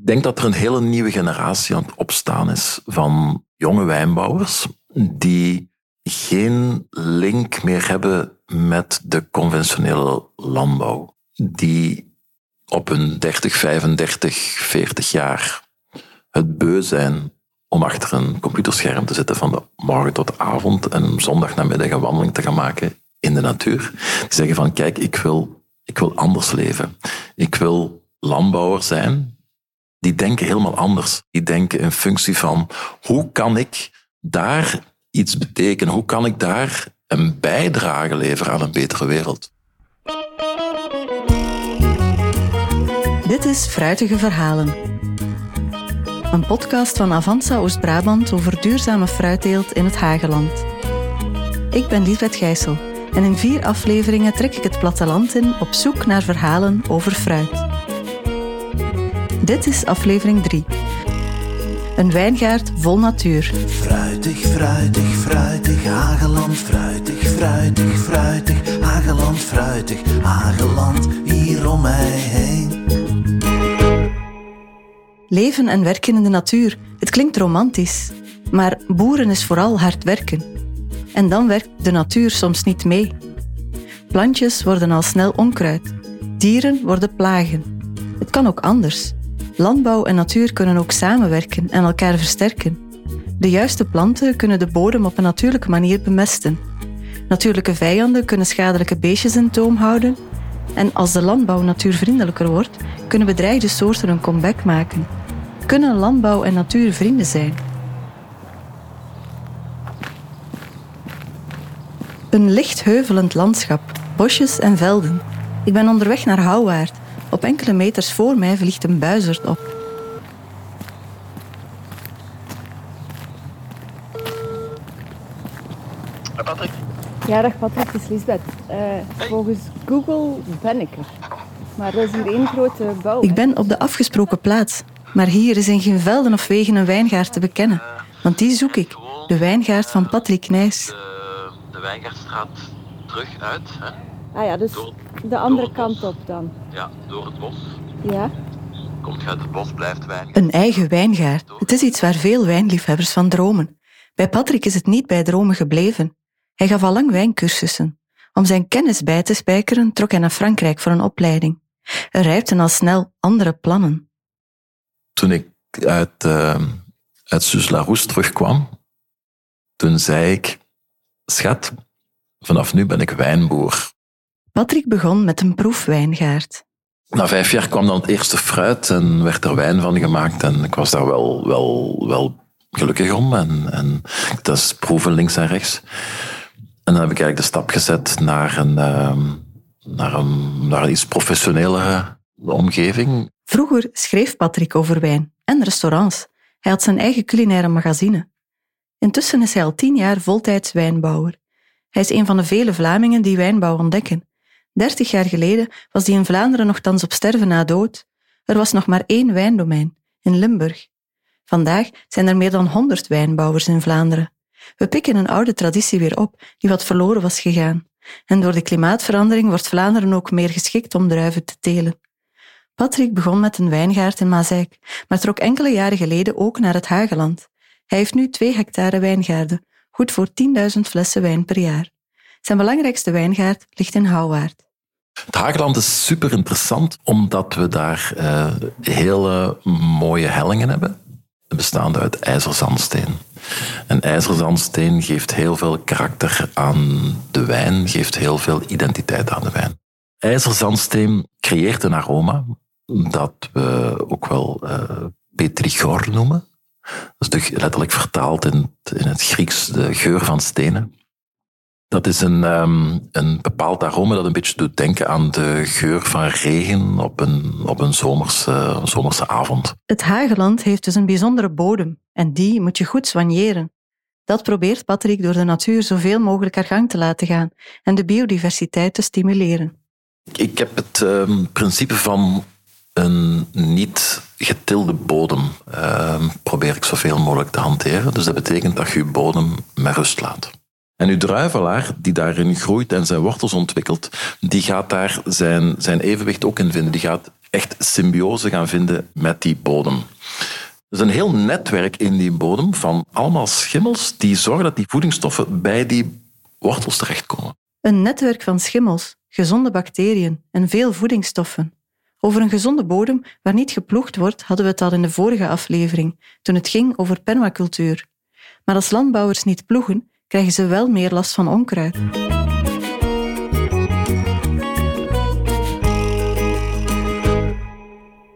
Ik denk dat er een hele nieuwe generatie aan het opstaan is van jonge wijnbouwers die geen link meer hebben met de conventionele landbouw. Die op hun 30, 35, 40 jaar het beu zijn om achter een computerscherm te zitten van de morgen tot avond en om zondag een wandeling te gaan maken in de natuur. Die zeggen van kijk, ik wil, ik wil anders leven. Ik wil landbouwer zijn. Die denken helemaal anders. Die denken in functie van hoe kan ik daar iets betekenen? Hoe kan ik daar een bijdrage leveren aan een betere wereld? Dit is Fruitige Verhalen. Een podcast van Avanza Oost-Brabant over duurzame fruitteelt in het Hageland. Ik ben Liesbeth Gijssel en in vier afleveringen trek ik het platteland in op zoek naar verhalen over fruit. Dit is aflevering 3. Een wijngaard vol natuur. Fruitig, fruitig, fruitig, Hageland, fruitig, fruitig, fruitig, Hageland, fruitig, Hageland, hier om mij heen. Leven en werken in de natuur. Het klinkt romantisch. Maar boeren is vooral hard werken. En dan werkt de natuur soms niet mee. Plantjes worden al snel onkruid. Dieren worden plagen. Het kan ook anders. Landbouw en natuur kunnen ook samenwerken en elkaar versterken. De juiste planten kunnen de bodem op een natuurlijke manier bemesten. Natuurlijke vijanden kunnen schadelijke beestjes in toom houden. En als de landbouw natuurvriendelijker wordt, kunnen bedreigde soorten een comeback maken. Kunnen landbouw en natuur vrienden zijn? Een licht heuvelend landschap, bosjes en velden. Ik ben onderweg naar Houwaard. Op enkele meters voor mij vliegt een buizerd op. Patrick? Ja, dag Patrick, het is Lisbeth. Eh, volgens Google ben ik er. Maar dat is hier één grote bouw. Ik ben op de afgesproken plaats, maar hier is in geen velden of wegen een wijngaard te bekennen. Want die zoek ik, de wijngaard van Patrick Nijs. De, de Wijngaardstraat terug uit. Hè? Ah ja, dus Door- de andere kant bos. op dan. Ja, door het bos. Ja? Komt je uit het bos, blijft wijn. Een eigen wijngaard. Het is iets waar veel wijnliefhebbers van dromen. Bij Patrick is het niet bij dromen gebleven. Hij gaf al lang wijncursussen. Om zijn kennis bij te spijkeren trok hij naar Frankrijk voor een opleiding. Er rijpten al snel andere plannen. Toen ik uit, uh, uit Suze-la-Rousse terugkwam, toen zei ik, schat, vanaf nu ben ik wijnboer. Patrick begon met een proefwijngaard. Na vijf jaar kwam dan het eerste fruit en werd er wijn van gemaakt. En ik was daar wel, wel, wel gelukkig om. En, en dat is proeven links en rechts. En dan heb ik eigenlijk de stap gezet naar een, ehm, naar een, naar een iets professionelere omgeving. Vroeger schreef Patrick over wijn en restaurants. Hij had zijn eigen culinaire magazine. Intussen is hij al tien jaar voltijds wijnbouwer. Hij is een van de vele Vlamingen die wijnbouw ontdekken. Dertig jaar geleden was die in Vlaanderen nogthans op sterven na dood. Er was nog maar één wijndomein, in Limburg. Vandaag zijn er meer dan honderd wijnbouwers in Vlaanderen. We pikken een oude traditie weer op, die wat verloren was gegaan. En door de klimaatverandering wordt Vlaanderen ook meer geschikt om druiven te telen. Patrick begon met een wijngaard in Mazeik, maar trok enkele jaren geleden ook naar het Hageland. Hij heeft nu twee hectare wijngaarden, goed voor 10.000 flessen wijn per jaar. Zijn belangrijkste wijngaard ligt in Houwaard. Het Hageland is super interessant, omdat we daar uh, hele mooie hellingen hebben, bestaande uit ijzerzandsteen. En ijzerzandsteen geeft heel veel karakter aan de wijn, geeft heel veel identiteit aan de wijn. IJzerzandsteen creëert een aroma dat we ook wel uh, noemen. Dat is letterlijk vertaald in het Grieks de geur van stenen. Dat is een, um, een bepaald aroma dat een beetje doet denken aan de geur van regen op een, op een zomerse, zomerse avond. Het Hageland heeft dus een bijzondere bodem en die moet je goed soigneren. Dat probeert Patrick door de natuur zoveel mogelijk haar gang te laten gaan en de biodiversiteit te stimuleren. Ik heb het um, principe van een niet getilde bodem uh, probeer ik zoveel mogelijk te hanteren. Dus dat betekent dat je je bodem met rust laat. En uw druivelaar, die daarin groeit en zijn wortels ontwikkelt, die gaat daar zijn, zijn evenwicht ook in vinden. Die gaat echt symbiose gaan vinden met die bodem. Er is een heel netwerk in die bodem van allemaal schimmels die zorgen dat die voedingsstoffen bij die wortels terechtkomen. Een netwerk van schimmels, gezonde bacteriën en veel voedingsstoffen. Over een gezonde bodem waar niet geploegd wordt, hadden we het al in de vorige aflevering, toen het ging over permacultuur. Maar als landbouwers niet ploegen, krijgen ze wel meer last van onkruid.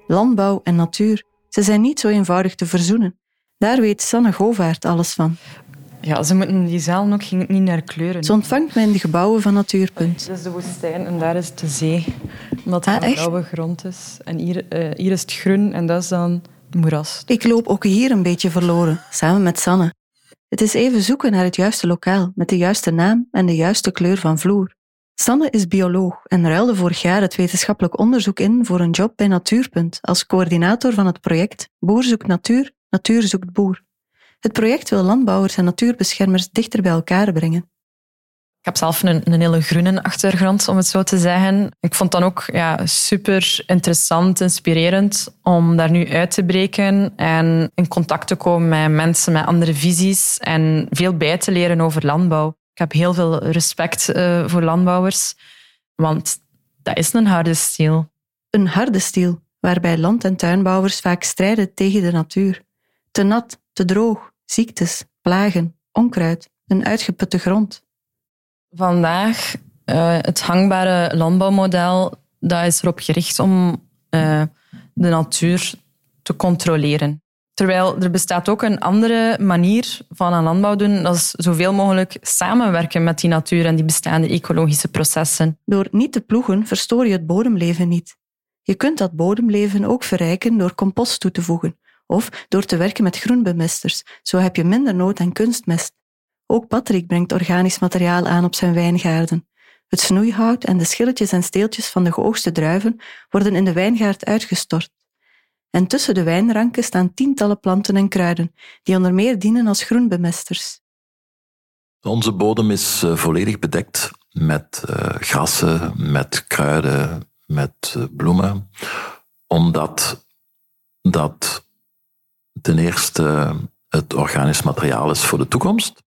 Landbouw en natuur, ze zijn niet zo eenvoudig te verzoenen. Daar weet Sanne Govaert alles van. Ja, ze moeten die zaal ook ging niet naar kleuren. Ze ontvangt mij in de gebouwen van Natuurpunt. Dat is de woestijn en daar is de zee. Omdat het Ah, een echt? blauwe grond is. En hier, eh, hier is het groen en dat is dan het moeras. Ik loop ook hier een beetje verloren, samen met Sanne. Het is even zoeken naar het juiste lokaal, met de juiste naam en de juiste kleur van vloer. Sanne is bioloog en ruilde vorig jaar het wetenschappelijk onderzoek in voor een job bij Natuurpunt als coördinator van het project Boer zoekt natuur, natuur zoekt boer. Het project wil landbouwers en natuurbeschermers dichter bij elkaar brengen. Ik heb zelf een, een hele groene achtergrond, om het zo te zeggen. Ik vond dan ook ja, super interessant, inspirerend om daar nu uit te breken en in contact te komen met mensen met andere visies en veel bij te leren over landbouw. Ik heb heel veel respect eh, voor landbouwers, want dat is een harde stiel. Een harde stiel, waarbij land- en tuinbouwers vaak strijden tegen de natuur. Te nat, te droog, ziektes, plagen, onkruid, een uitgeputte grond. Vandaag, eh, het hangbare landbouwmodel, dat is erop gericht om eh, de natuur te controleren. Terwijl er bestaat ook een andere manier van aan landbouw doen, dat is zoveel mogelijk samenwerken met die natuur en die bestaande ecologische processen. Door niet te ploegen verstoor je het bodemleven niet. Je kunt dat bodemleven ook verrijken door compost toe te voegen of door te werken met groenbemesters. Zo heb je minder nood aan kunstmest. Ook Patrick brengt organisch materiaal aan op zijn wijngaarden. Het snoeihout en de schilletjes en steeltjes van de geoogste druiven worden in de wijngaard uitgestort. En tussen de wijnranken staan tientallen planten en kruiden, die onder meer dienen als groenbemesters. Onze bodem is eh, volledig bedekt met eh, grassen, met kruiden, met eh, bloemen, omdat dat ten eerste het organisch materiaal is voor de toekomst.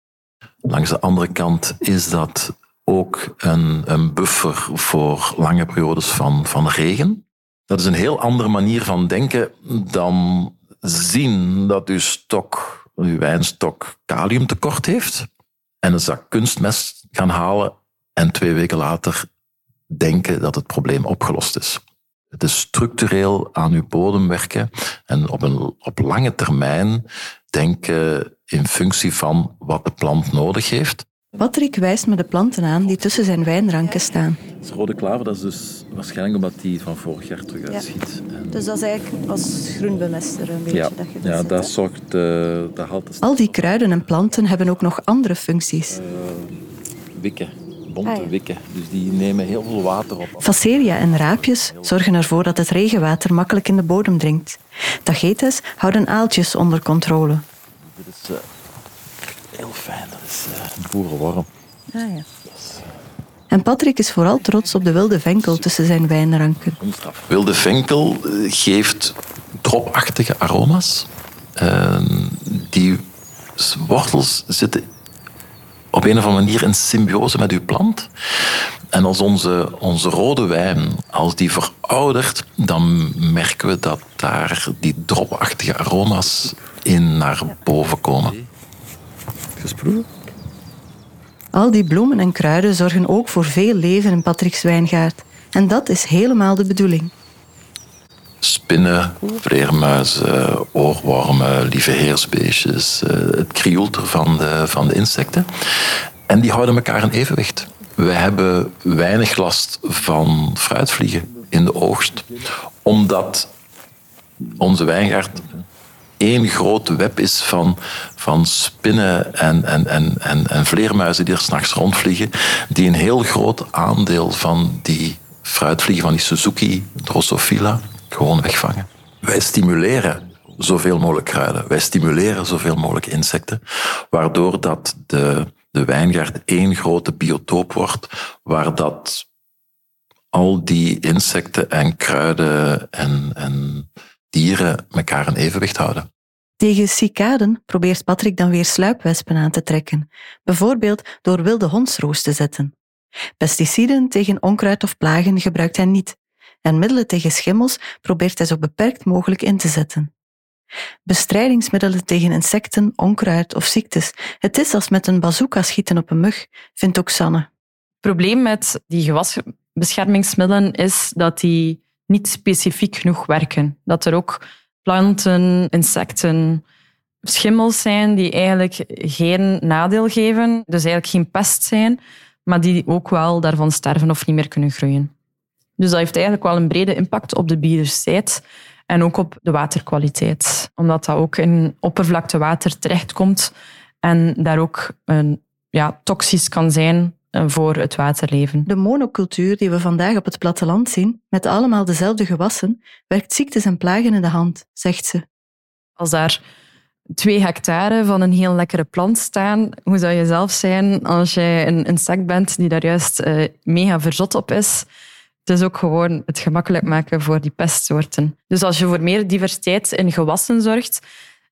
Langs de andere kant is dat ook een, een buffer voor lange periodes van, van regen. Dat is een heel andere manier van denken dan zien dat uw stok, uw wijnstok, kaliumtekort heeft en een zak kunstmest gaan halen en twee weken later denken dat het probleem opgelost is. Het is structureel aan uw bodem werken en op, een, op lange termijn denken in functie van wat de plant nodig heeft. Patrick wijst me de planten aan die tussen zijn wijnranken staan. Het rode klaver, dat is dus waarschijnlijk omdat die van vorig jaar terug uitschiet. Dus dat is eigenlijk als groenbemester een Ja, ja dat zorgt, eh, dat haalt Al die kruiden en planten hebben ook nog andere functies. wikken, bonte Ah, ja. wikken. Dus die nemen heel veel water op. Facelia en raapjes zorgen ervoor dat het regenwater makkelijk in de bodem dringt. Tagetes houden aaltjes onder controle. Dit is eh, heel fijn, dat is eh, een boerenworm. En Patrick is vooral trots op de wilde venkel tussen zijn wijnranken. Wilde venkel eh, geeft dropachtige aroma's. Eh, die wortels zitten op een of andere manier in symbiose met uw plant. En als onze, onze rode wijn, als die veroudert, dan merken we dat daar die dropachtige aroma's in naar boven komen. Gesproeven? Al die bloemen en kruiden zorgen ook voor veel leven in Patrick's wijngaard. En dat is helemaal de bedoeling. Spinnen, vleermuizen, oorwormen, lieve heersbeestjes. eh, Het krioelter van de, van de insecten. En die houden elkaar in evenwicht. We hebben weinig last van fruitvliegen in de oogst, omdat onze wijngaard één groot web is van, van spinnen en, en, en, en, en vleermuizen die er s'nachts rondvliegen, die een heel groot aandeel van die fruitvliegen, van die Suzuki Drosophila, gewoon wegvangen. Wij stimuleren zoveel mogelijk kruiden. Wij stimuleren zoveel mogelijk insecten, waardoor dat de, de wijngaard één grote biotoop wordt, waar dat al die insecten en kruiden en, en dieren elkaar in evenwicht houden. Tegen cicaden probeert Patrick dan weer sluipwespen aan te trekken, bijvoorbeeld door wilde hondsroos te zetten. Pesticiden tegen onkruid of plagen gebruikt hij niet en middelen tegen schimmels probeert hij zo beperkt mogelijk in te zetten. Bestrijdingsmiddelen tegen insecten, onkruid of ziektes. Het is als met een bazooka schieten op een mug, vindt ook Sanne. Het probleem met die gewasbeschermingsmiddelen is dat die niet specifiek genoeg werken. Dat er ook planten, insecten, schimmels zijn die eigenlijk geen nadeel geven, dus eigenlijk geen pest zijn, maar die ook wel daarvan sterven of niet meer kunnen groeien. Dus dat heeft eigenlijk wel een brede impact op de biodiversiteit en ook op de waterkwaliteit, omdat dat ook in oppervlaktewater terechtkomt en daar ook een, ja, toxisch kan zijn eh, voor het waterleven. De monocultuur die we vandaag op het platteland zien, met allemaal dezelfde gewassen, werkt ziektes en plagen in de hand, zegt ze. Als daar twee hectare van een heel lekkere plant staan, hoe zou je zelf zijn als jij een insect bent die daar juist uh, mega verzot op is? Het is ook gewoon het gemakkelijk maken voor die pestsoorten. Dus als je voor meer diversiteit in gewassen zorgt,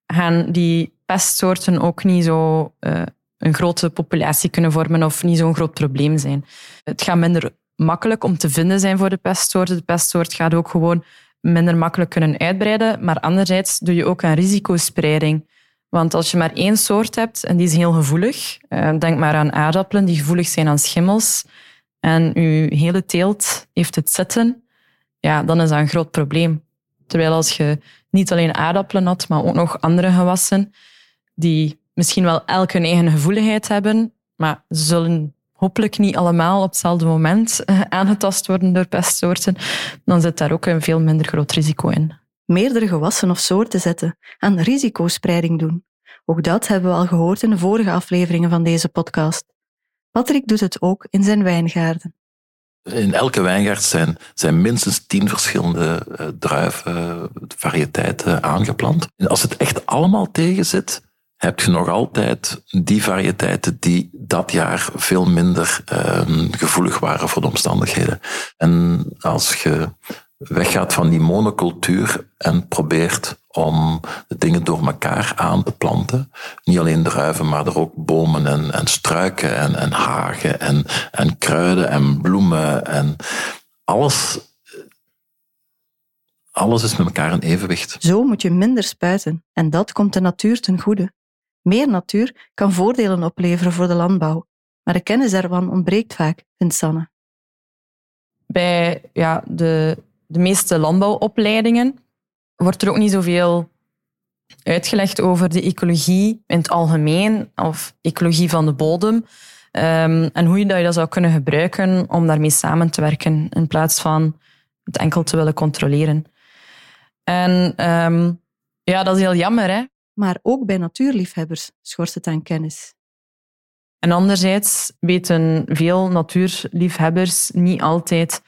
gaan die pestsoorten ook niet zo uh, een grote populatie kunnen vormen of niet zo'n groot probleem zijn. Het gaat minder makkelijk om te vinden zijn voor de pestsoorten. De pestsoort gaat ook gewoon minder makkelijk kunnen uitbreiden. Maar anderzijds doe je ook aan risicospreiding. Want als je maar één soort hebt en die is heel gevoelig, eh, denk maar aan aardappelen die gevoelig zijn aan schimmels, en je hele teelt heeft het zitten, ja, dan is dat een groot probleem. Terwijl als je niet alleen aardappelen had, maar ook nog andere gewassen, die misschien wel elk hun eigen gevoeligheid hebben, maar zullen hopelijk niet allemaal op hetzelfde moment eh, aangetast worden door pestsoorten, dan zit daar ook een veel minder groot risico in. Meerdere gewassen of soorten zetten, aan risicospreiding doen. Ook dat hebben we al gehoord in de vorige afleveringen van deze podcast. Patrick doet het ook in zijn wijngaarden. In elke wijngaard zijn, zijn minstens tien verschillende uh, druiven, variëteiten aangeplant. En als het echt allemaal tegen zit, heb je nog altijd die variëteiten die dat jaar veel minder uh, gevoelig waren voor de omstandigheden. En als je weggaat van die monocultuur en probeert om de dingen door elkaar aan te planten. Niet alleen druiven, maar er ook bomen en, en struiken en, en hagen en, en kruiden en bloemen en alles. Alles is met elkaar in evenwicht. Zo moet je minder spuiten en dat komt de natuur ten goede. Meer natuur kan voordelen opleveren voor de landbouw, maar de kennis daarvan ontbreekt vaak, vindt Sanne. Bij ja, de de meeste landbouwopleidingen wordt er ook niet zoveel uitgelegd over de ecologie in het algemeen of ecologie van de bodem. Um, en hoe je dat, je dat zou kunnen gebruiken om daarmee samen te werken in plaats van het enkel te willen controleren. En um, ja, dat is heel jammer. Hè? Maar ook bij natuurliefhebbers schorst het aan kennis. En anderzijds weten veel natuurliefhebbers niet altijd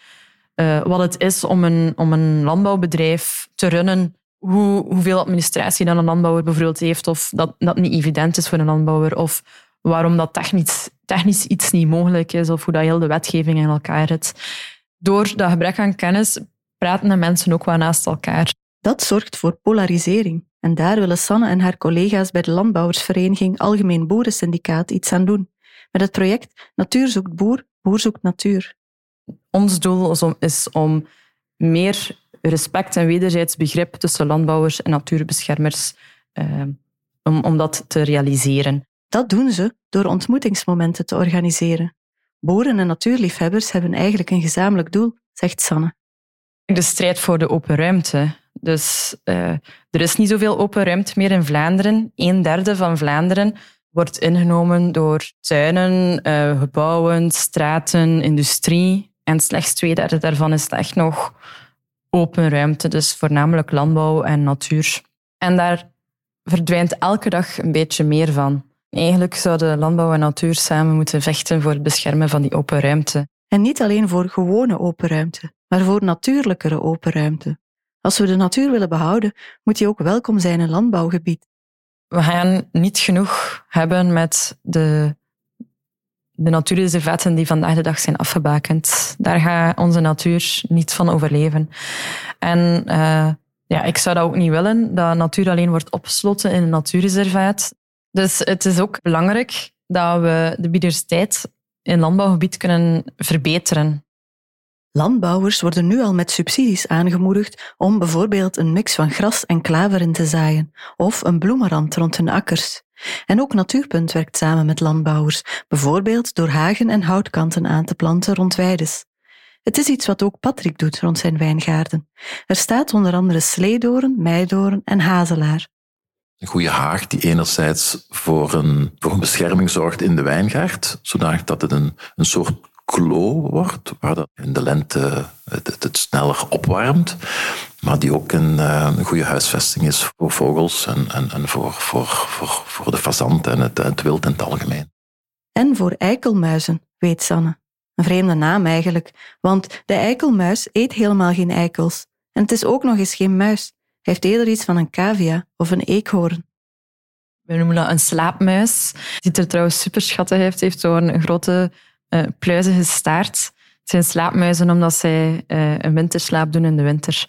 uh, wat het is om een, om een landbouwbedrijf te runnen, hoe, hoeveel administratie dan een landbouwer bijvoorbeeld heeft, of dat dat niet evident is voor een landbouwer, of waarom dat technisch, technisch iets niet mogelijk is, of hoe dat heel de wetgeving in elkaar zit. Door dat gebrek aan kennis praten de mensen ook wel naast elkaar. Dat zorgt voor polarisering. En daar willen Sanne en haar collega's bij de Landbouwersvereniging Algemeen Boerensyndicaat iets aan doen. Met het project Natuur zoekt boer, boer zoekt natuur ons doel is om, meer respect en wederzijds begrip tussen landbouwers en natuurbeschermers, eh, om, om dat te realiseren. Dat doen ze door ontmoetingsmomenten te organiseren. Boeren en natuurliefhebbers hebben eigenlijk een gezamenlijk doel, zegt Sanne. De strijd voor de open ruimte. Dus uh, er is niet zoveel open ruimte meer in Vlaanderen. Een derde van Vlaanderen wordt ingenomen door tuinen, uh, gebouwen, straten, industrie. En slechts twee derde daarvan is echt nog open ruimte, dus voornamelijk landbouw en natuur. En daar verdwijnt elke dag een beetje meer van. Eigenlijk zouden landbouw en natuur samen moeten vechten voor het beschermen van die open ruimte. En niet alleen voor gewone open ruimte, maar voor natuurlijkere open ruimte. Als we de natuur willen behouden, moet die ook welkom zijn in landbouwgebied. We gaan niet genoeg hebben met de de natuurreservaten die vandaag de dag zijn afgebakend. Daar gaat onze natuur niet van overleven. En uh, ja, ik zou dat ook niet willen, dat natuur alleen wordt opgesloten in een natuurreservaat. Dus het is ook belangrijk dat we de biodiversiteit in landbouwgebied kunnen verbeteren. Landbouwers worden nu al met subsidies aangemoedigd om bijvoorbeeld een mix van gras en klaver in te zaaien of een bloemenrand rond hun akkers. En ook Natuurpunt werkt samen met landbouwers, bijvoorbeeld door hagen en houtkanten aan te planten rond weides. Het is iets wat ook Patrick doet rond zijn wijngaarden. Er staat onder andere sleedoren, meidoren en hazelaar. Een goede haag die enerzijds voor een, voor een bescherming zorgt in de wijngaard, zodat het een, een soort klo wordt, waar dat in de lente het, het, sneller opwarmt, maar die ook een, eh, een, goede huisvesting is voor vogels en, en, en voor, voor, voor, voor de fazant en het, het wild in het algemeen. En voor eikelmuizen, weet Sanne. Een vreemde naam eigenlijk, want de eikelmuis eet helemaal geen eikels. En het is ook nog eens geen muis. Hij heeft eerder iets van een cavia of een eekhoorn. We noemen dat een slaapmuis. Die er trouwens super schattig heeft. heeft zo'n grote uh, pluizige staart. Het zijn slaapmuizen omdat zij uh, een winterslaap doen in de winter.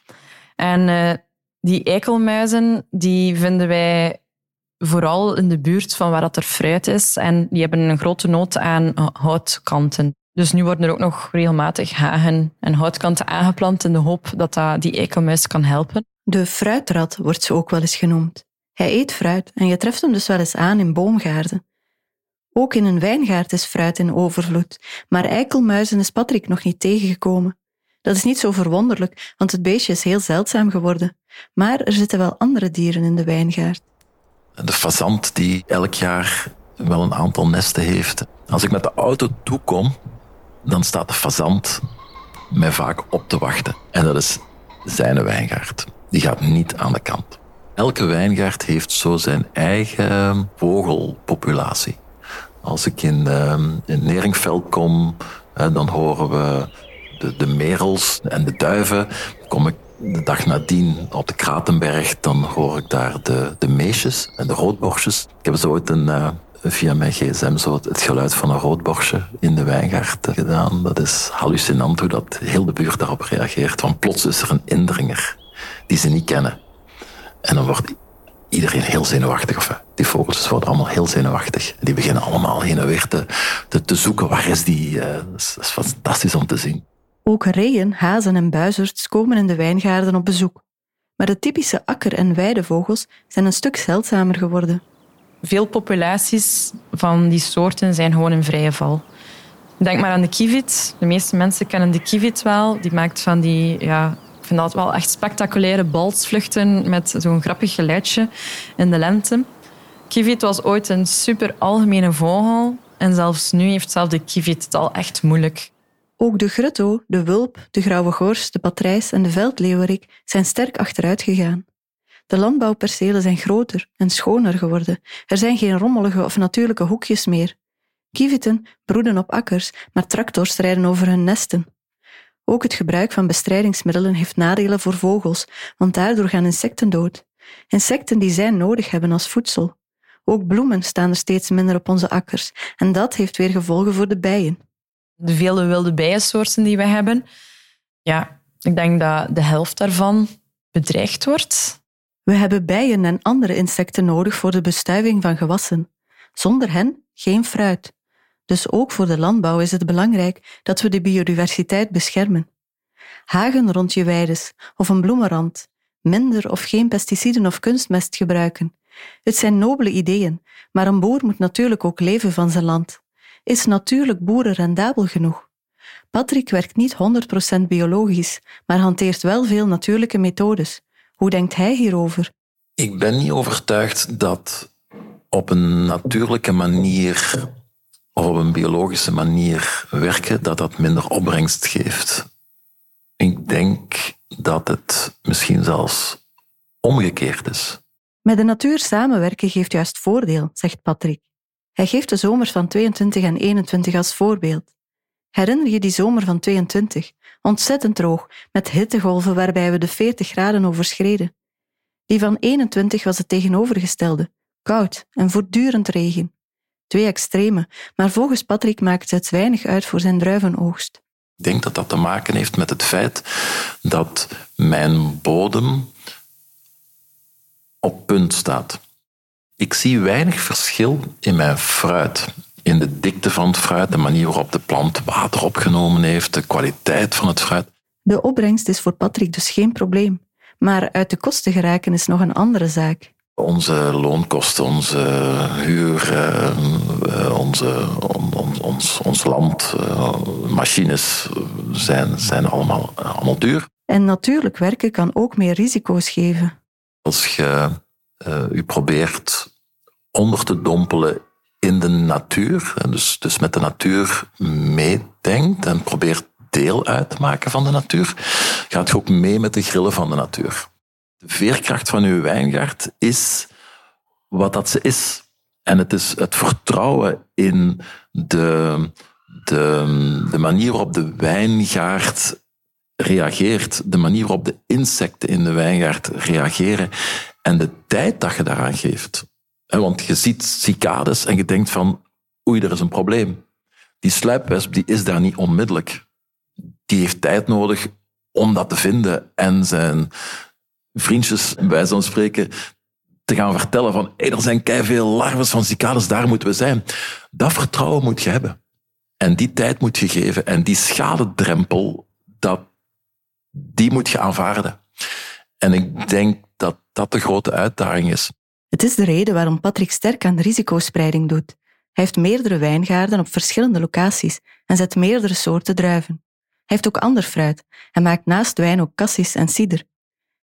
En uh, die eikelmuizen die vinden wij vooral in de buurt van waar dat er fruit is. En die hebben een grote nood aan houtkanten. Dus nu worden er ook nog regelmatig hagen en houtkanten aangeplant in de hoop dat, dat die eikelmuis kan helpen. De fruitrat wordt ze ook wel eens genoemd. Hij eet fruit en je treft hem dus wel eens aan in boomgaarden. Ook in een wijngaard is fruit in overvloed, maar eikelmuizen is Patrick nog niet tegengekomen. Dat is niet zo verwonderlijk, want het beestje is heel zeldzaam geworden. Maar er zitten wel andere dieren in de wijngaard. De fazant die elk jaar wel een aantal nesten heeft. Als ik met de auto toekom, dan staat de fazant mij vaak op te wachten. En dat is zijn wijngaard. Die gaat niet aan de kant. Elke wijngaard heeft zo zijn eigen vogelpopulatie. Als ik in, uh, in Neringveld kom, dan horen we de, de merels en de duiven. Kom ik de dag nadien op de Kratenberg, dan hoor ik daar de, de meesjes en de roodborstjes. Ik heb zo ooit een, uh, via mijn gsm zo het geluid van een roodborstje in de wijngaard gedaan. Dat is hallucinant hoe dat heel de buurt daarop reageert. Want plots is er een indringer die ze niet kennen. En dan wordt iedereen heel zenuwachtig. Of, die vogels worden allemaal heel zenuwachtig. Die beginnen allemaal heen en weer te, te, te zoeken. Waar is die? Uh, dat, is, dat is fantastisch om te zien. Ook reeën, hazen en buizerds komen in de wijngaarden op bezoek. Maar de typische akker- en weidevogels zijn een stuk zeldzamer geworden. Veel populaties van die soorten zijn gewoon in vrije val. Denk maar aan de kievit. De meeste mensen kennen de kievit wel. Die maakt van die ja, vind dat wel echt spectaculaire balsvluchten met zo'n grappig geluidje in de lente. Kievit was ooit een super algemene vogel en zelfs nu heeft zelfs de kievit het al echt moeilijk. Ook de grutto, de wulp, de grauwe gors, de patrijs en de veldleeuwerik zijn sterk achteruit gegaan. De landbouwpercelen zijn groter en schoner geworden. Er zijn geen rommelige of natuurlijke hoekjes meer. Kieviten broeden op akkers, maar tractors rijden over hun nesten. Ook het gebruik van bestrijdingsmiddelen heeft nadelen voor vogels, want daardoor gaan insecten dood. Insecten die zij nodig hebben als voedsel. Ook bloemen staan er steeds minder op onze akkers en dat heeft weer gevolgen voor de bijen. De vele wilde bijensoorten die we hebben, ja, ik denk dat de helft daarvan bedreigd wordt. We hebben bijen en andere insecten nodig voor de bestuiving van gewassen. Zonder hen geen fruit. Dus ook voor de landbouw is het belangrijk dat we de biodiversiteit beschermen. Hagen rond je weides of een bloemenrand, minder of geen pesticiden of kunstmest gebruiken. Het zijn nobele ideeën, maar een boer moet natuurlijk ook leven van zijn land. Is natuurlijk boeren rendabel genoeg? Patrick werkt niet 100% biologisch, maar hanteert wel veel natuurlijke methodes. Hoe denkt hij hierover? Ik ben niet overtuigd dat op een natuurlijke manier of op een biologische manier werken, dat dat minder opbrengst geeft. Ik denk dat het misschien zelfs omgekeerd is. Met de natuur samenwerken geeft juist voordeel, zegt Patrick. Hij geeft de zomers van 22 en 21 als voorbeeld. Herinner je die zomer van 22? Ontzettend droog, met hittegolven waarbij we de 40 graden overschreden. Die van 21 was het tegenovergestelde, koud en voortdurend regen. Twee extreme, maar volgens Patrick maakt het weinig uit voor zijn druivenoogst. Ik denk dat dat te maken heeft met het feit dat mijn bodem op punt staat. Ik zie weinig verschil in mijn fruit. In de dikte van het fruit, de manier waarop de plant water opgenomen heeft, de kwaliteit van het fruit. De opbrengst is voor Patrick dus geen probleem. Maar uit de kosten geraken is nog een andere zaak. Onze loonkosten, onze huur, eh, onze, ons, ons land, eh, machines zijn, zijn allemaal, allemaal duur. En natuurlijk werken kan ook meer risico's geven. Als je uh, u probeert onder te dompelen in de natuur, dus, dus met de natuur meedenkt en probeert deel uit te maken van de natuur, gaat je ook mee met de grillen van de natuur. De veerkracht van uw wijngaard is wat dat ze is. En het is het vertrouwen in de, de, de manier waarop de wijngaard reageert, de manier waarop de insecten in de wijngaard reageren en de tijd dat je daaraan geeft. Want je ziet cicades en je denkt van, oei, er is een probleem. Die sluipwesp die is daar niet onmiddellijk. Die heeft tijd nodig om dat te vinden en zijn vriendjes, bij zo'n spreken, te gaan vertellen van er zijn veel larves van cicades, daar moeten we zijn. Dat vertrouwen moet je hebben. En die tijd moet je geven. En die schadedrempel, dat, die moet je aanvaarden. En ik denk dat dat de grote uitdaging is. Het is de reden waarom Patrick sterk aan risicospreiding doet. Hij heeft meerdere wijngaarden op verschillende locaties en zet meerdere soorten druiven. Hij heeft ook ander fruit en maakt naast wijn ook cassis en cider.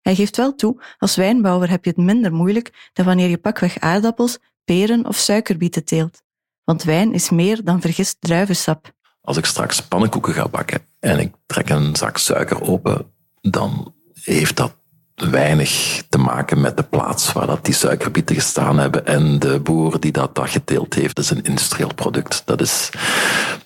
Hij geeft wel toe, als wijnbouwer heb je het minder moeilijk dan wanneer je pakweg aardappels, peren of suikerbieten teelt. Want wijn is meer dan vergist druivensap. Als ik straks pannenkoeken ga bakken en ik trek een zak suiker open, dan heeft dat weinig te maken met de plaats waar dat die suikerbieten gestaan hebben en de boer die dat, dat geteeld heeft. Dat is een industrieel product. Dat is,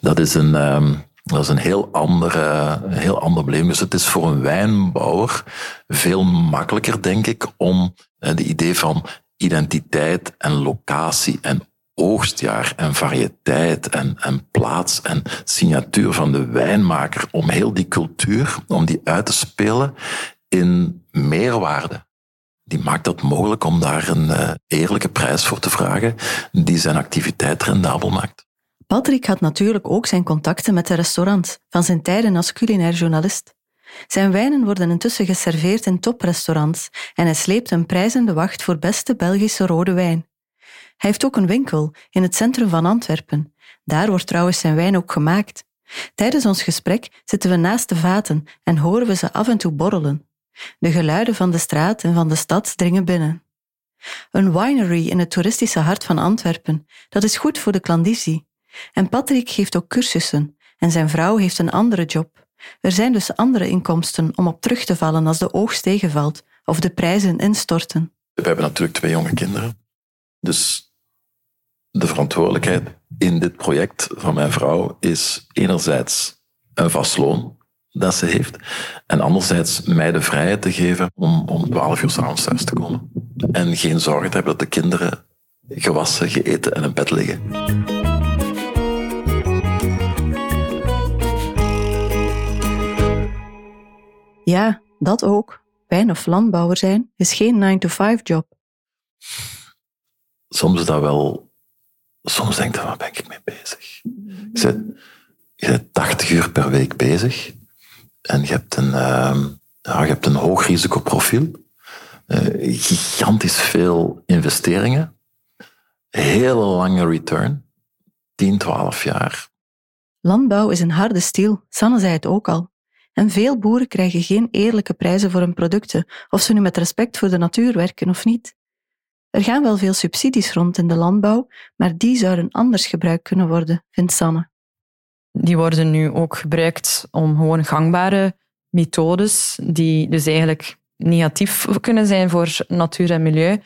dat is een... Um, dat is een heel, andere, heel ander probleem. Dus het is voor een wijnbouwer veel makkelijker, denk ik, om de idee van identiteit en locatie en oogstjaar en variëteit en, en plaats en signatuur van de wijnmaker, om heel die cultuur, om die uit te spelen in meerwaarde. Die maakt dat mogelijk om daar een uh, eerlijke prijs voor te vragen, die zijn activiteit rendabel maakt. Patrick had natuurlijk ook zijn contacten met de restaurants van zijn tijden als culinair journalist. Zijn wijnen worden intussen geserveerd in toprestaurants en hij sleept een prijzende wacht voor beste Belgische rode wijn. Hij heeft ook een winkel in het centrum van Antwerpen. Daar wordt trouwens zijn wijn ook gemaakt. Tijdens ons gesprek zitten we naast de vaten en horen we ze af en toe borrelen. De geluiden van de straat en van de stad dringen binnen. Een winery in het toeristische hart van Antwerpen, dat is goed voor de klandizie. En Patrick geeft ook cursussen en zijn vrouw heeft een andere job. Er zijn dus andere inkomsten om op terug te vallen als de oogst tegenvalt of de prijzen instorten. We hebben natuurlijk twee jonge kinderen. Dus de verantwoordelijkheid in dit project van mijn vrouw is enerzijds een vast loon dat ze heeft, en anderzijds mij de vrijheid te geven om om 12 uur s'avonds thuis te komen. En geen zorgen te hebben dat de kinderen gewassen, geëten en in bed liggen. Ja, dat ook. Wijn- of landbouwer zijn is geen 9-to-5-job. Soms is dat wel... Soms denk je, waar ben ik mee bezig? Je bent, je bent 80 uur per week bezig en je hebt een, uh, ja, je hebt een hoog risicoprofiel. Uh, gigantisch veel investeringen. Hele lange return. 10, 12 jaar. Landbouw is een harde stiel. Sanne zei het ook al. En veel boeren krijgen geen eerlijke prijzen voor hun producten, of ze nu met respect voor de natuur werken of niet. Er gaan wel veel subsidies rond in de landbouw, maar die zouden anders gebruikt kunnen worden, vindt Sanne. Die worden nu ook gebruikt om gewoon gangbare methodes, die dus eigenlijk negatief kunnen zijn voor natuur en milieu,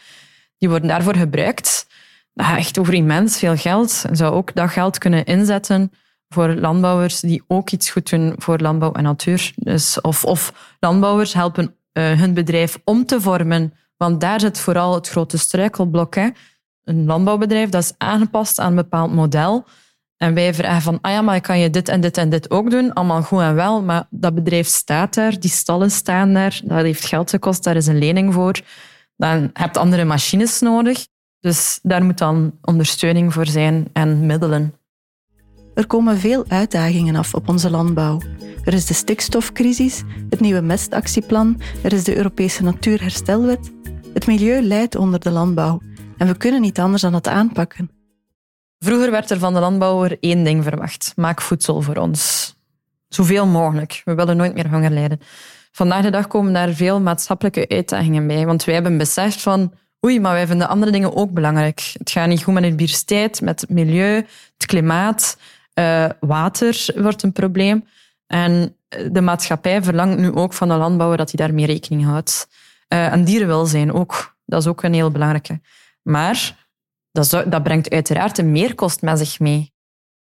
die worden daarvoor gebruikt. Dat gaat echt over immens veel geld. En zou ook dat geld kunnen inzetten voor landbouwers die ook iets goed doen voor landbouw en natuur. Dus of, of landbouwers helpen uh, hun bedrijf om te vormen, want daar zit vooral het grote struikelblok. Hè. een landbouwbedrijf dat is aangepast aan een bepaald model. En wij vragen van, ah ja, maar kan je dit en dit en dit ook doen? Allemaal goed en wel, maar dat bedrijf staat daar, die stallen staan daar, dat heeft geld gekost, daar is een lening voor. Dan heb je andere machines nodig. Dus daar moet dan ondersteuning voor zijn en middelen. Er komen veel uitdagingen af op onze landbouw. Er is de stikstofcrisis, het nieuwe mestactieplan, er is de Europese Natuurherstelwet. Het milieu leidt onder de landbouw en we kunnen niet anders dan het aanpakken. Vroeger werd er van de landbouwer één ding verwacht. Maak voedsel voor ons. Zoveel mogelijk. We willen nooit meer honger lijden. Vandaag de dag komen daar veel maatschappelijke uitdagingen bij. Want wij hebben beseft van, oei, maar wij vinden andere dingen ook belangrijk. Het gaat niet goed met de biodiversiteit, met het milieu, het klimaat. Uh, water wordt een probleem. En de maatschappij verlangt nu ook van de landbouwer dat hij daarmee rekening houdt. Uh, en dierenwelzijn ook. Dat is ook een heel belangrijke. Maar dat, dat brengt uiteraard een meerkost met zich mee.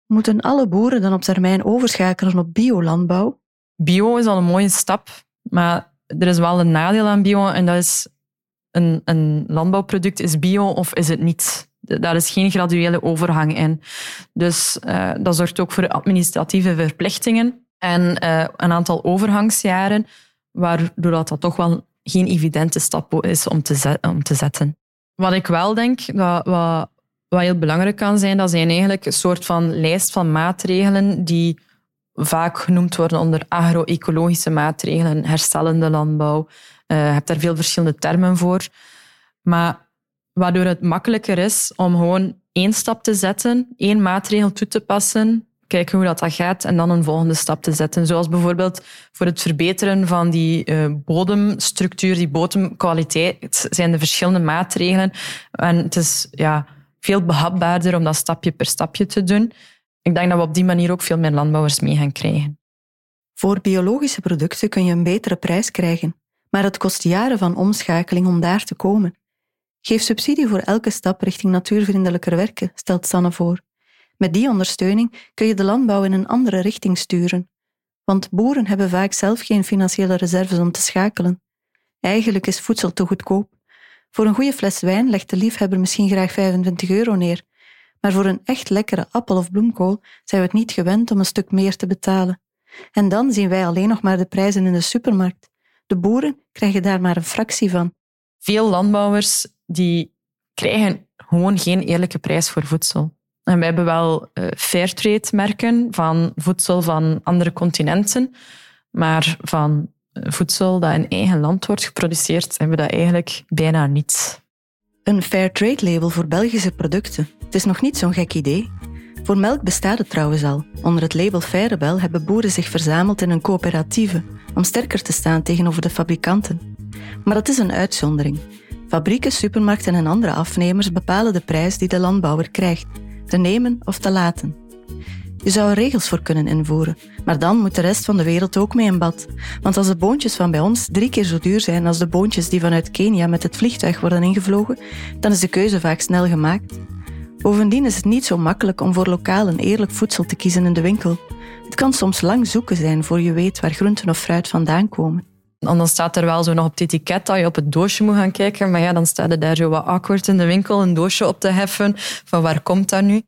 Moeten alle boeren dan op termijn overschakelen op biolandbouw? Bio is al een mooie stap, maar er is wel een nadeel aan bio en dat is een, een landbouwproduct is bio of is het niet. Daar is geen graduele overgang in. Dus uh, dat zorgt ook voor administratieve verplichtingen en uh, een aantal overgangsjaren, waardoor dat, dat toch wel geen evidente stap is om te, om te zetten. Wat ik wel denk, dat, wat, wat heel belangrijk kan zijn, dat zijn eigenlijk een soort van lijst van maatregelen die vaak genoemd worden onder agro-ecologische maatregelen, herstellende landbouw. Uh, je hebt daar veel verschillende termen voor. Maar waardoor het makkelijker is om gewoon één stap te zetten, één maatregel toe te passen, kijken hoe dat, gaat en dan een volgende stap te zetten. Zoals bijvoorbeeld voor het verbeteren van die uh, bodemstructuur, die bodemkwaliteit, zijn er verschillende maatregelen. En het is ja, veel behapbaarder om dat stapje per stapje te doen. Ik denk dat we op die manier ook veel meer landbouwers mee gaan krijgen. Voor biologische producten kun je een betere prijs krijgen, maar het kost jaren van omschakeling om daar te komen. Geef subsidie voor elke stap richting natuurvriendelijker werken, stelt Sanne voor. Met die ondersteuning kun je de landbouw in een andere richting sturen. Want boeren hebben vaak zelf geen financiële reserves om te schakelen. Eigenlijk is voedsel te goedkoop. Voor een goede fles wijn legt de liefhebber misschien graag 25 euro neer, maar voor een echt lekkere appel of bloemkool zijn we het niet gewend om een stuk meer te betalen. En dan zien wij alleen nog maar de prijzen in de supermarkt. De boeren krijgen daar maar een fractie van. Veel landbouwers die krijgen gewoon geen eerlijke prijs voor voedsel. En we hebben wel uh, fairtrade-merken van voedsel van andere continenten, maar van eh, voedsel dat in eigen land wordt geproduceerd, hebben we dat eigenlijk bijna niet. Een fairtrade-label voor Belgische producten. Het is nog niet zo'n gek idee. Voor melk bestaat het trouwens al. Onder het label Fairebel hebben boeren zich verzameld in een coöperatieve om sterker te staan tegenover de fabrikanten. Maar dat is een uitzondering. Fabrieken, supermarkten en andere afnemers bepalen de prijs die de landbouwer krijgt te nemen of te laten. Je zou er regels voor kunnen invoeren, maar dan moet de rest van de wereld ook mee in bad. Want als de boontjes van bij ons drie keer zo duur zijn als de boontjes die vanuit Kenia met het vliegtuig worden ingevlogen, dan is de keuze vaak snel gemaakt. Bovendien is het niet zo makkelijk om voor lokaal en eerlijk voedsel te kiezen in de winkel. Het kan soms lang zoeken zijn voor je weet waar groenten of fruit vandaan komen. En dan staat er wel zo nog op het etiket dat je op het doosje moet gaan kijken. Maar ja, dan staat er daar zo wat awkward in de winkel een doosje op te heffen. Van waar komt dat nu?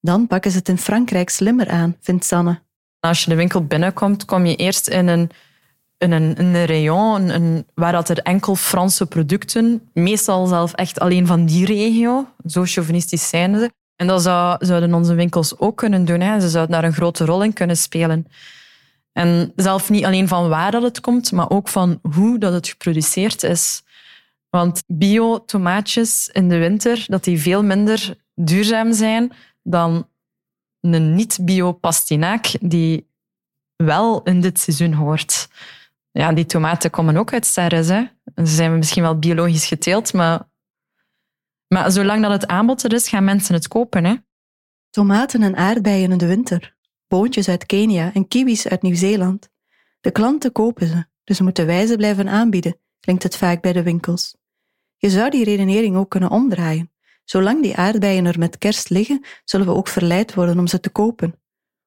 Dan pakken ze het in Frankrijk slimmer aan, vindt Sanne. Als je de winkel binnenkomt, kom je eerst in een, in een, een rayon een, waar dat er enkel Franse producten, meestal zelf echt alleen van die regio, zo chauvinistisch zijn ze. En dat zou, zouden onze winkels ook kunnen doen. Hè. Ze zouden daar een grote rol in kunnen spelen. En zelf niet alleen van waar dat het komt, maar ook van hoe dat het geproduceerd is. Want bio-tomaatjes in de winter, dat die veel minder duurzaam zijn dan een niet-bio-pastinaak die wel in dit seizoen hoort. Ja, die tomaten komen ook uit Serres. Ze zijn misschien wel biologisch geteeld, maar, maar zolang dat het aanbod er is, gaan mensen het kopen. Hè. Tomaten en aardbeien in de winter boontjes uit Kenia en kiwis uit Nieuw-Zeeland. De klanten kopen ze, dus moeten wij ze blijven aanbieden, klinkt het vaak bij de winkels. Je zou die redenering ook kunnen omdraaien. Zolang die aardbeien er met kerst liggen, zullen we ook verleid worden om ze te kopen.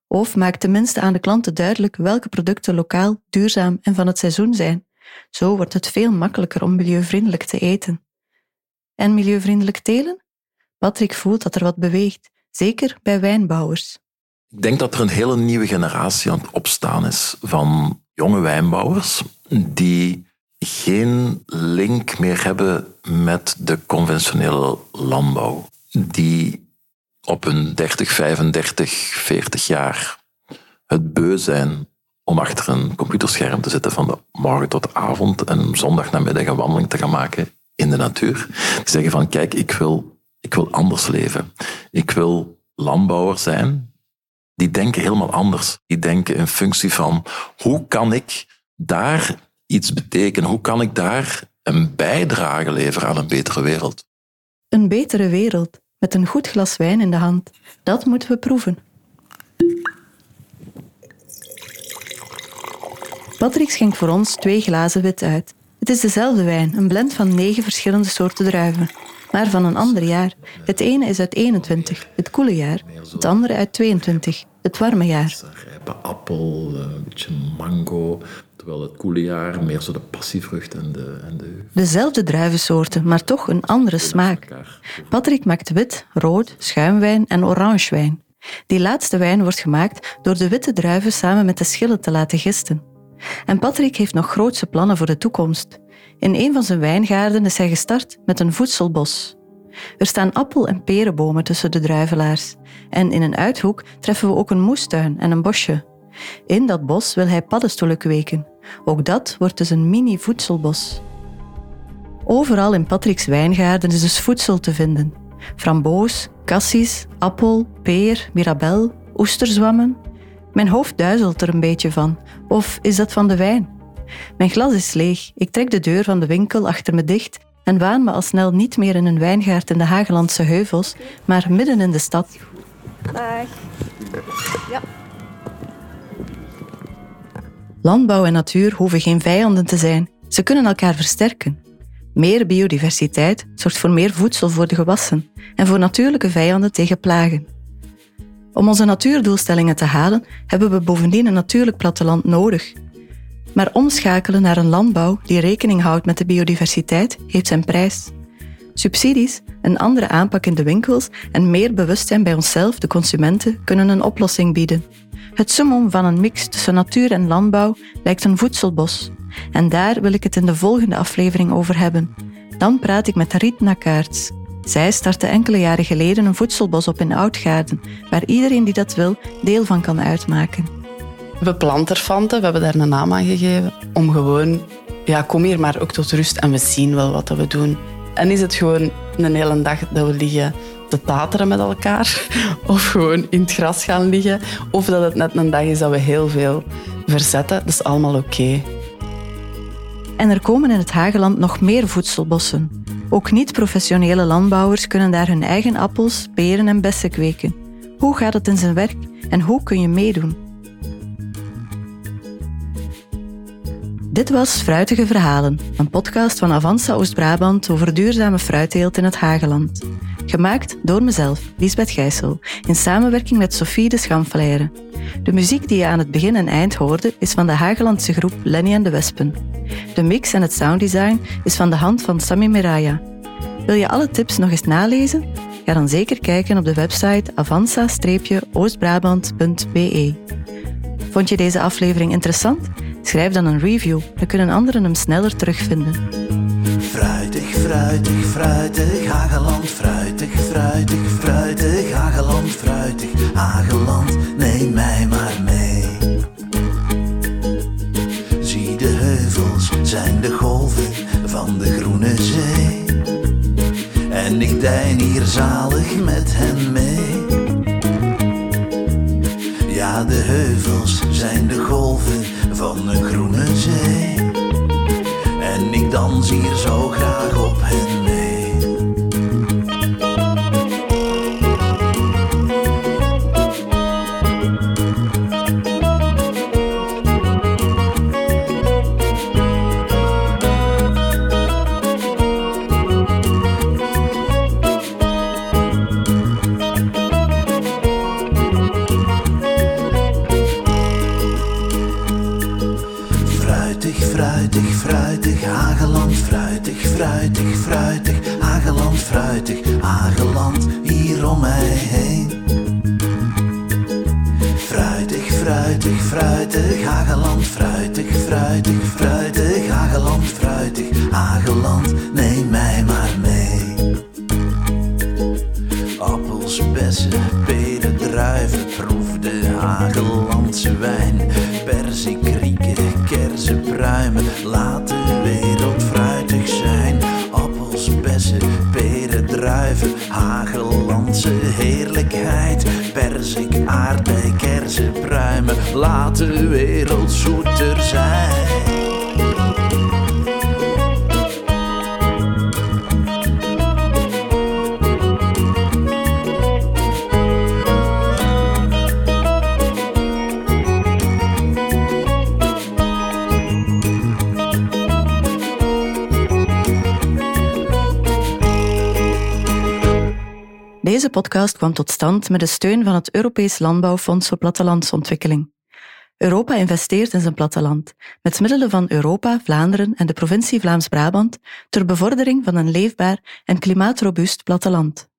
Of maak tenminste aan de klanten duidelijk welke producten lokaal, duurzaam en van het seizoen zijn. Zo wordt het veel makkelijker om milieuvriendelijk te eten. En milieuvriendelijk telen? Patrick voelt dat er wat beweegt, zeker bij wijnbouwers. Ik denk dat er een hele nieuwe generatie aan het opstaan is van jonge wijnbouwers die geen link meer hebben met de conventionele landbouw. Die op hun 30, 35, 40 jaar het beu zijn om achter een computerscherm te zitten van de morgen tot de avond en zondag namiddag een wandeling te gaan maken in de natuur. Die zeggen van kijk, ik wil, ik wil anders leven. Ik wil landbouwer zijn. Die denken helemaal anders. Die denken in functie van hoe kan ik daar iets betekenen? Hoe kan ik daar een bijdrage leveren aan een betere wereld? Een betere wereld met een goed glas wijn in de hand. Dat moeten we proeven. Patrick schenkt voor ons twee glazen wit uit. Het is dezelfde wijn, een blend van negen verschillende soorten druiven, maar van een ander jaar. Het ene is uit 21, het koele jaar, het andere uit 22, het warme jaar. Rijpe appel, eh, een beetje mango, terwijl het koele jaar meer zo de passievrucht en de... En de Dezelfde druivensoorten, maar toch een andere smaak. Patrick maakt wit, rood, schuimwijn en orangewijn. Die laatste wijn wordt gemaakt door de witte druiven samen met de schillen te laten gisten. En Patrick heeft nog grootse plannen voor de toekomst. In een van zijn wijngaarden is hij gestart met een voedselbos. Er staan appel- en perenbomen tussen de druivelaars. En in een uithoek treffen we ook een moestuin en een bosje. In dat bos wil hij paddenstoelen kweken. Ook dat wordt dus een mini-voedselbos. Overal in Patrick's wijngaarden is dus voedsel te vinden. Framboos, cassis, appel, peer, mirabel, oesterzwammen. Mijn hoofd duizelt er een beetje van. Of is dat van de wijn? Mijn glas is leeg. Ik trek de deur van de winkel achter me dicht en waan me al snel niet meer in een wijngaard in de Hagelandse heuvels, maar midden in de stad. Dag. Ja. Landbouw en natuur hoeven geen vijanden te zijn. Ze kunnen elkaar versterken. Meer biodiversiteit zorgt voor meer voedsel voor de gewassen en voor natuurlijke vijanden tegen plagen. Om onze natuurdoelstellingen te halen, hebben we bovendien een natuurlijk platteland nodig. Maar omschakelen naar een landbouw die rekening houdt met de biodiversiteit heeft zijn prijs. Subsidies, een andere aanpak in de winkels en meer bewustzijn bij onszelf, de consumenten, kunnen een oplossing bieden. Het summum van een mix tussen natuur en landbouw lijkt een voedselbos. En daar wil ik het in de volgende aflevering over hebben. Dan praat ik met Riet Nakaerts. Zij startte enkele jaren geleden een voedselbos op in Oudgaarden, waar iedereen die dat wil deel van kan uitmaken. We planten erfanten, we hebben daar een naam aan gegeven. Om gewoon, ja, kom hier maar ook tot rust en we zien wel wat we doen. En is het gewoon een hele dag dat we liggen te tateren met elkaar, of gewoon in het gras gaan liggen, of dat het net een dag is dat we heel veel verzetten, dat is allemaal oké. En er komen in het Hageland nog meer voedselbossen. Ook niet-professionele landbouwers kunnen daar hun eigen appels, peren en bessen kweken. Hoe gaat het in zijn werk en hoe kun je meedoen? Dit was Fruitige Verhalen, een podcast van Avanza Oost-Brabant over duurzame fruitteelt in het Hageland. Gemaakt door mezelf, Lisbeth Gijssel, in samenwerking met Sophie de Schamfleire. De muziek die je aan het begin en eind hoorde is van de Hagelandse groep Lenny en de Wespen. De mix en het sounddesign is van de hand van Sami Miraya. Wil je alle tips nog eens nalezen? Ga dan zeker kijken op de website avanza-oostbrabant.be. Vond je deze aflevering interessant? Schrijf dan een review, dan kunnen anderen hem sneller terugvinden. Fruitig, fruitig, fruitig, Hageland, fruitig, fruitig, fruitig, Hageland, fruitig, Hageland, neem mij maar mee. Zie de heuvels, zijn de golven van de groene zee. En ik dein hier zalig met hen mee. De heuvels zijn de golven van een groene zee. En ik dans hier zo graag op hen fruitig, Hageland fruitig, Hageland, neem mij maar mee. Appels, bessen, peren, druiven, proef de Hagelandse wijn. Perzik, krieken, kersen, pruimen, laat de wereld fruitig zijn. Appels, bessen, peren, druiven, Hagelandse heerlijkheid. Perzik, aardbei, kersen, pruimen, laat de wereld zoeter zijn. Deze podcast kwam tot stand met de steun van het Europees Landbouwfonds voor Plattelandsontwikkeling. Europa investeert in zijn platteland met middelen van Europa, Vlaanderen en de provincie Vlaams-Brabant ter bevordering van een leefbaar en klimaatrobuust platteland.